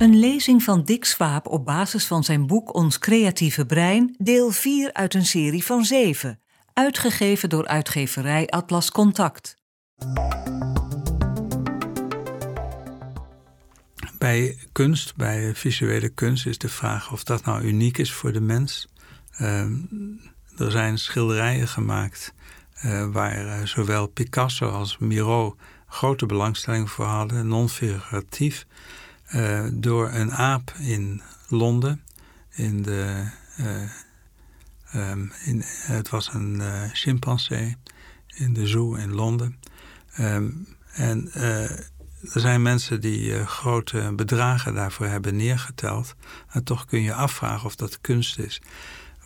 Een lezing van Dick Swaap op basis van zijn boek Ons creatieve brein, deel 4 uit een serie van 7, uitgegeven door uitgeverij Atlas Contact. Bij kunst, bij visuele kunst, is de vraag of dat nou uniek is voor de mens. Uh, er zijn schilderijen gemaakt uh, waar uh, zowel Picasso als Miro grote belangstelling voor hadden, non-figuratief. Uh, door een aap in Londen. In de, uh, um, in, het was een uh, chimpansee in de zoo in Londen. Um, en er zijn mensen die grote bedragen daarvoor hebben neergeteld. En toch kun je afvragen of dat kunst is.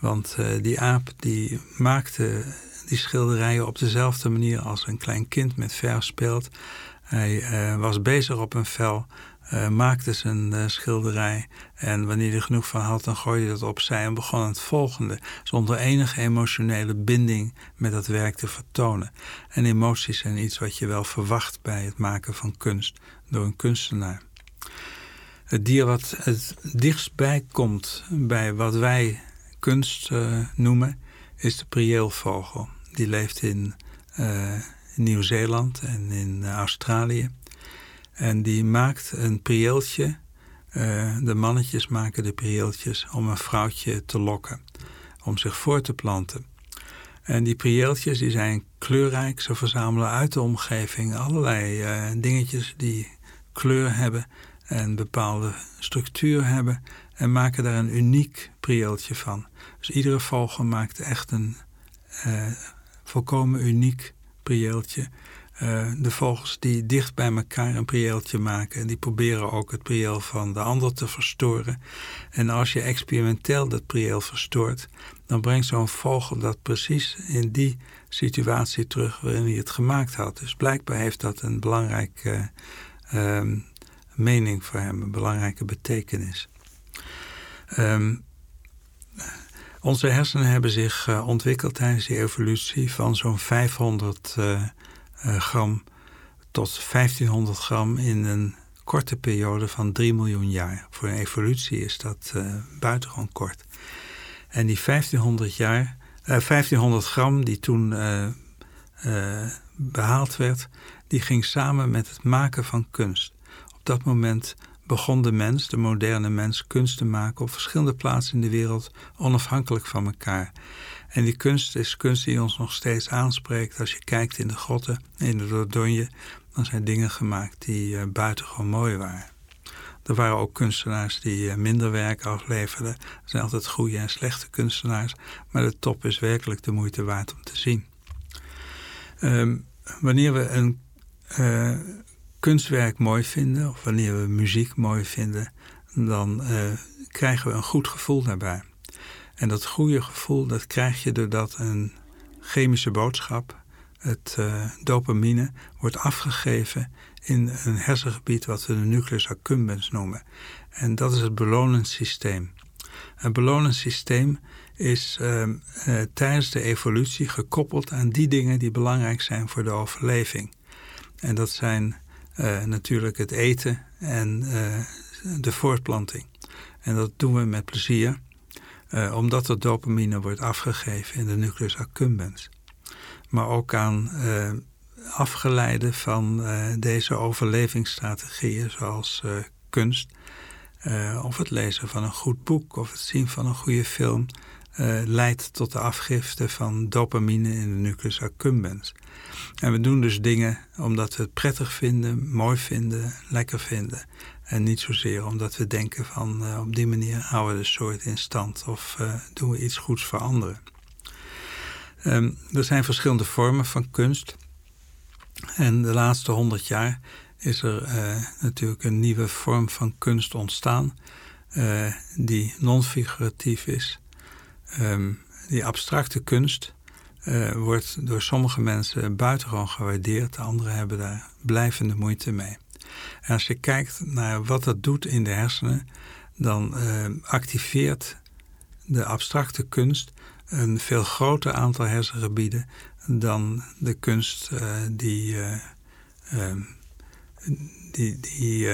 Want die aap die maakte die schilderijen op dezelfde manier als een klein kind met verf speelt. Hij was bezig op een vel uh, maakte zijn uh, schilderij. En wanneer hij er genoeg van had, dan gooide hij dat opzij en begon het volgende. Zonder enige emotionele binding met dat werk te vertonen. En emoties zijn iets wat je wel verwacht bij het maken van kunst door een kunstenaar. Het dier wat het dichtstbij komt bij wat wij kunst noemen, is de prieelvogel. Die leeft in Nieuw-Zeeland en in Australië. En die maakt een prieeltje. Uh, de mannetjes maken de prieeltjes om een vrouwtje te lokken. Om zich voor te planten. En die prieeltjes die zijn kleurrijk. Ze verzamelen uit de omgeving allerlei uh, dingetjes die kleur hebben. En bepaalde structuur hebben. En maken daar een uniek prieeltje van. Dus iedere vogel maakt echt een volkomen uniek prieeltje. Uh, de vogels die dicht bij elkaar een prieeltje maken... die proberen ook het prieel van de ander te verstoren. En als je experimenteel dat prieel verstoort... dan brengt zo'n vogel dat precies in die situatie terug... waarin hij het gemaakt had. Dus blijkbaar heeft dat een belangrijke uh, mening voor hem... een belangrijke betekenis. Um, onze hersenen hebben zich uh, ontwikkeld tijdens die evolutie... van zo'n 500 uh, gram tot 1500 gram in een korte periode van 3 miljoen jaar. Voor een evolutie is dat uh, buitengewoon kort. En die 1500, jaar, uh, eh, 1500 gram die toen behaald werd, die ging samen met het maken van kunst. Op dat moment begon de mens, de moderne mens, kunst te maken op verschillende plaatsen in de wereld, onafhankelijk van elkaar. En die kunst is kunst die ons nog steeds aanspreekt. Als je kijkt in de grotten, in de Dordogne, dan zijn dingen gemaakt die uh, buitengewoon mooi waren. Er waren ook kunstenaars die uh, minder werk afleverden. Er zijn altijd goede en slechte kunstenaars. Maar de top is werkelijk de moeite waard om te zien. Um, wanneer we een uh, kunstwerk mooi vinden, of wanneer we muziek mooi vinden, dan krijgen we een goed gevoel daarbij. En dat goede gevoel, dat krijg je doordat een chemische boodschap, het uh, dopamine, wordt afgegeven in een hersengebied wat we de nucleus accumbens noemen. En dat is het beloningssysteem. Een beloningssysteem is uh, uh, tijdens de evolutie gekoppeld aan die dingen die belangrijk zijn voor de overleving. En dat zijn natuurlijk het eten en de voortplanting. En dat doen we met plezier. Uh, omdat er dopamine wordt afgegeven in de nucleus accumbens. Maar ook aan afgeleide van deze overlevingsstrategieën, zoals kunst, of het lezen van een goed boek, of het zien van een goede film, leidt tot de afgifte van dopamine in de nucleus accumbens. En we doen dus dingen omdat we het prettig vinden, mooi vinden, lekker vinden. En niet zozeer omdat we denken van uh, op die manier houden we de soort in stand of uh, doen we iets goeds voor anderen. Um, er zijn verschillende vormen van kunst. En de laatste honderd jaar is er natuurlijk een nieuwe vorm van kunst ontstaan. die non-figuratief is. Um, die abstracte kunst wordt door sommige mensen buitengewoon gewaardeerd. Anderen hebben daar blijvende moeite mee. En als je kijkt naar wat dat doet in de hersenen, dan uh, activeert de abstracte kunst een veel groter aantal hersengebieden dan de kunst uh, die, uh, die, die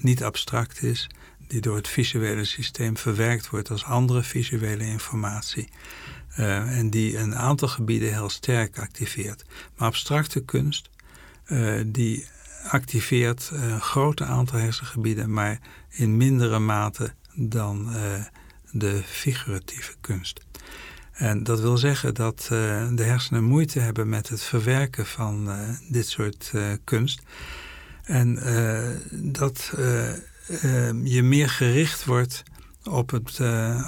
niet abstract is, die door het visuele systeem verwerkt wordt als andere visuele informatie. Uh, en die een aantal gebieden heel sterk activeert. Maar abstracte kunst, uh, die activeert een grote aantal hersengebieden, maar in mindere mate dan de figuratieve kunst. En dat wil zeggen dat de hersenen moeite hebben met het verwerken van dit soort kunst. En dat je meer gericht wordt op, het,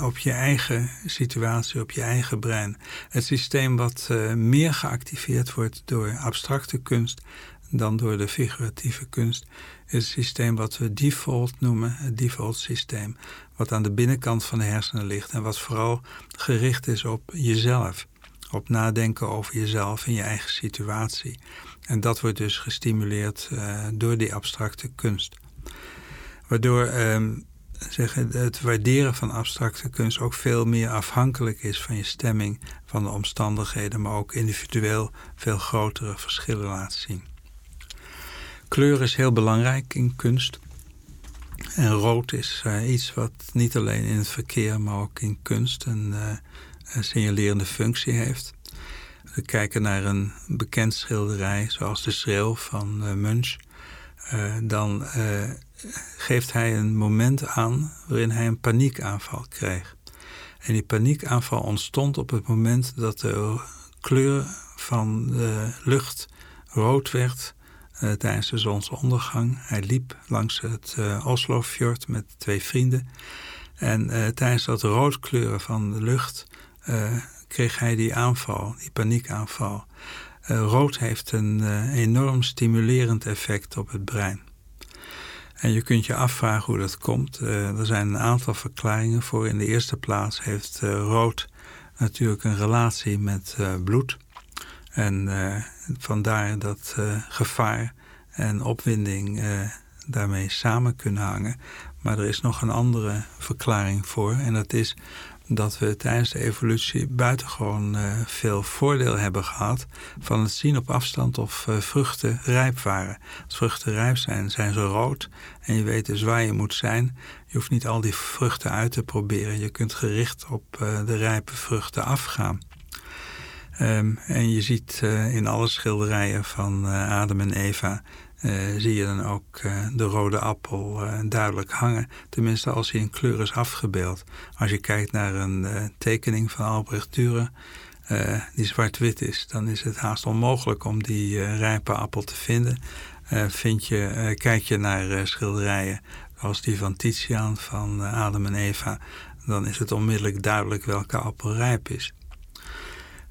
op je eigen situatie, op je eigen brein. Het systeem wat meer geactiveerd wordt door abstracte kunst dan door de figuratieve kunst, is het systeem wat we default noemen, het default systeem wat aan de binnenkant van de hersenen ligt en wat vooral gericht is op jezelf. Op nadenken over jezelf en je eigen situatie. En dat wordt dus gestimuleerd uh, door die abstracte kunst. Waardoor uh, zeg, het waarderen van abstracte kunst ook veel meer afhankelijk is van je stemming, van de omstandigheden, maar ook individueel veel grotere verschillen laat zien. Kleur is heel belangrijk in kunst. En rood is uh, iets wat niet alleen in het verkeer, maar ook in kunst een, uh, een signalerende functie heeft. We kijken naar een bekend schilderij, zoals de schreeuw van uh, Munch. Dan geeft hij een moment aan waarin hij een paniekaanval kreeg. En die paniekaanval ontstond op het moment dat de kleur van de lucht rood werd uh, tijdens de zonsondergang. Hij liep langs het Oslofjord met twee vrienden. En tijdens dat roodkleuren van de lucht kreeg hij die aanval, die paniekaanval. Rood heeft een enorm stimulerend effect op het brein. En je kunt je afvragen hoe dat komt. er zijn een aantal verklaringen voor. In de eerste plaats heeft rood natuurlijk een relatie met bloed. En vandaar dat gevaar en opwinding daarmee samen kunnen hangen. Maar er is nog een andere verklaring voor. En dat is dat we tijdens de evolutie buitengewoon veel voordeel hebben gehad van het zien op afstand of vruchten rijp waren. Als vruchten rijp zijn, zijn ze rood en je weet dus waar je moet zijn. Je hoeft niet al die vruchten uit te proberen. Je kunt gericht op de rijpe vruchten afgaan. Um, en je ziet in alle schilderijen van uh, Adam en Eva... Uh, zie je dan ook de rode appel duidelijk hangen. Tenminste als hij in kleur is afgebeeld. Als je kijkt naar een tekening van Albrecht Dürer... die zwart-wit is... dan is het haast onmogelijk om die rijpe appel te vinden. vind je, kijk je naar schilderijen als die van Titiaan van Adam en Eva... dan is het onmiddellijk duidelijk welke appel rijp is...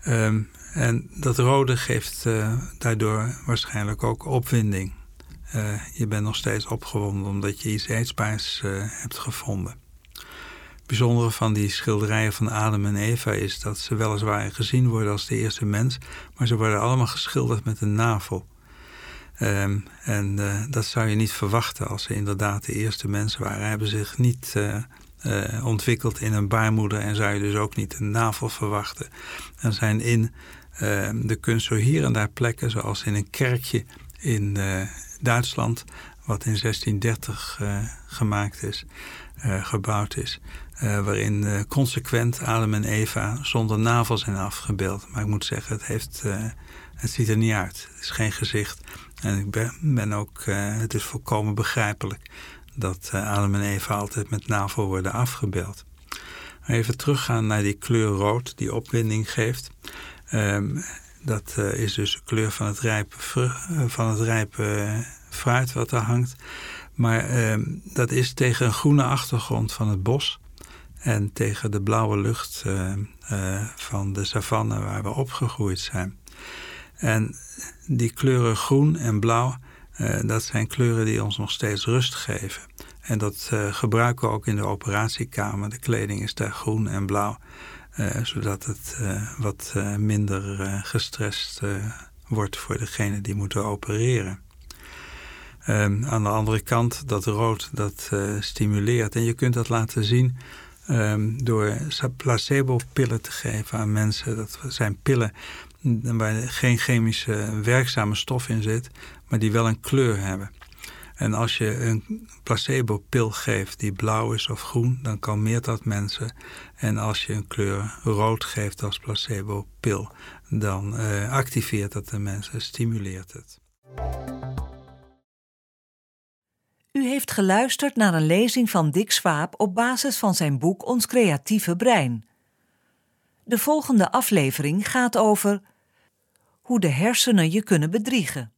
Um, en dat rode geeft daardoor waarschijnlijk ook opwinding. Uh, je bent nog steeds opgewonden omdat je iets eetbaars uh, hebt gevonden. Het bijzondere van die schilderijen van Adam en Eva is dat ze weliswaar gezien worden als de eerste mens, maar ze worden allemaal geschilderd met een navel. Um, en dat zou je niet verwachten als ze inderdaad de eerste mensen waren. Hebben zich niet ontwikkeld in een baarmoeder en zou je dus ook niet een navel verwachten. Er zijn in uh, de kunst zo hier en daar plekken, zoals in een kerkje in Duitsland, wat in 1630 gemaakt is, gebouwd is. waarin consequent Adam en Eva zonder navel zijn afgebeeld. Maar ik moet zeggen, het, heeft, het ziet er niet uit. Het is geen gezicht. En ik ben, ben ook, het is volkomen begrijpelijk dat Adam en Eva altijd met navel worden afgebeeld. Even teruggaan naar die kleur rood die opwinding geeft. Um, dat uh, is dus de kleur van het rijpe, uh, van het rijpe fruit wat er hangt. Maar um, dat is tegen een groene achtergrond van het bos en tegen de blauwe lucht van de savanne waar we opgegroeid zijn. En die kleuren groen en blauw dat zijn kleuren die ons nog steeds rust geven. En dat gebruiken we ook in de operatiekamer. De kleding is daar groen en blauw, zodat het wat minder gestrest wordt voor degene die moeten opereren. Um, aan de andere kant, dat rood, dat stimuleert. En je kunt dat laten zien um, door placebo-pillen te geven aan mensen. Dat zijn pillen waar geen chemische werkzame stof in zit, maar die wel een kleur hebben. En als je een placebo-pil geeft die blauw is of groen, dan kalmeert dat mensen. En als je een kleur rood geeft als placebo-pil, dan uh, activeert dat de mensen, stimuleert het. U heeft geluisterd naar een lezing van Dick Swaap op basis van zijn boek Ons creatieve brein. De volgende aflevering gaat over hoe de hersenen je kunnen bedriegen.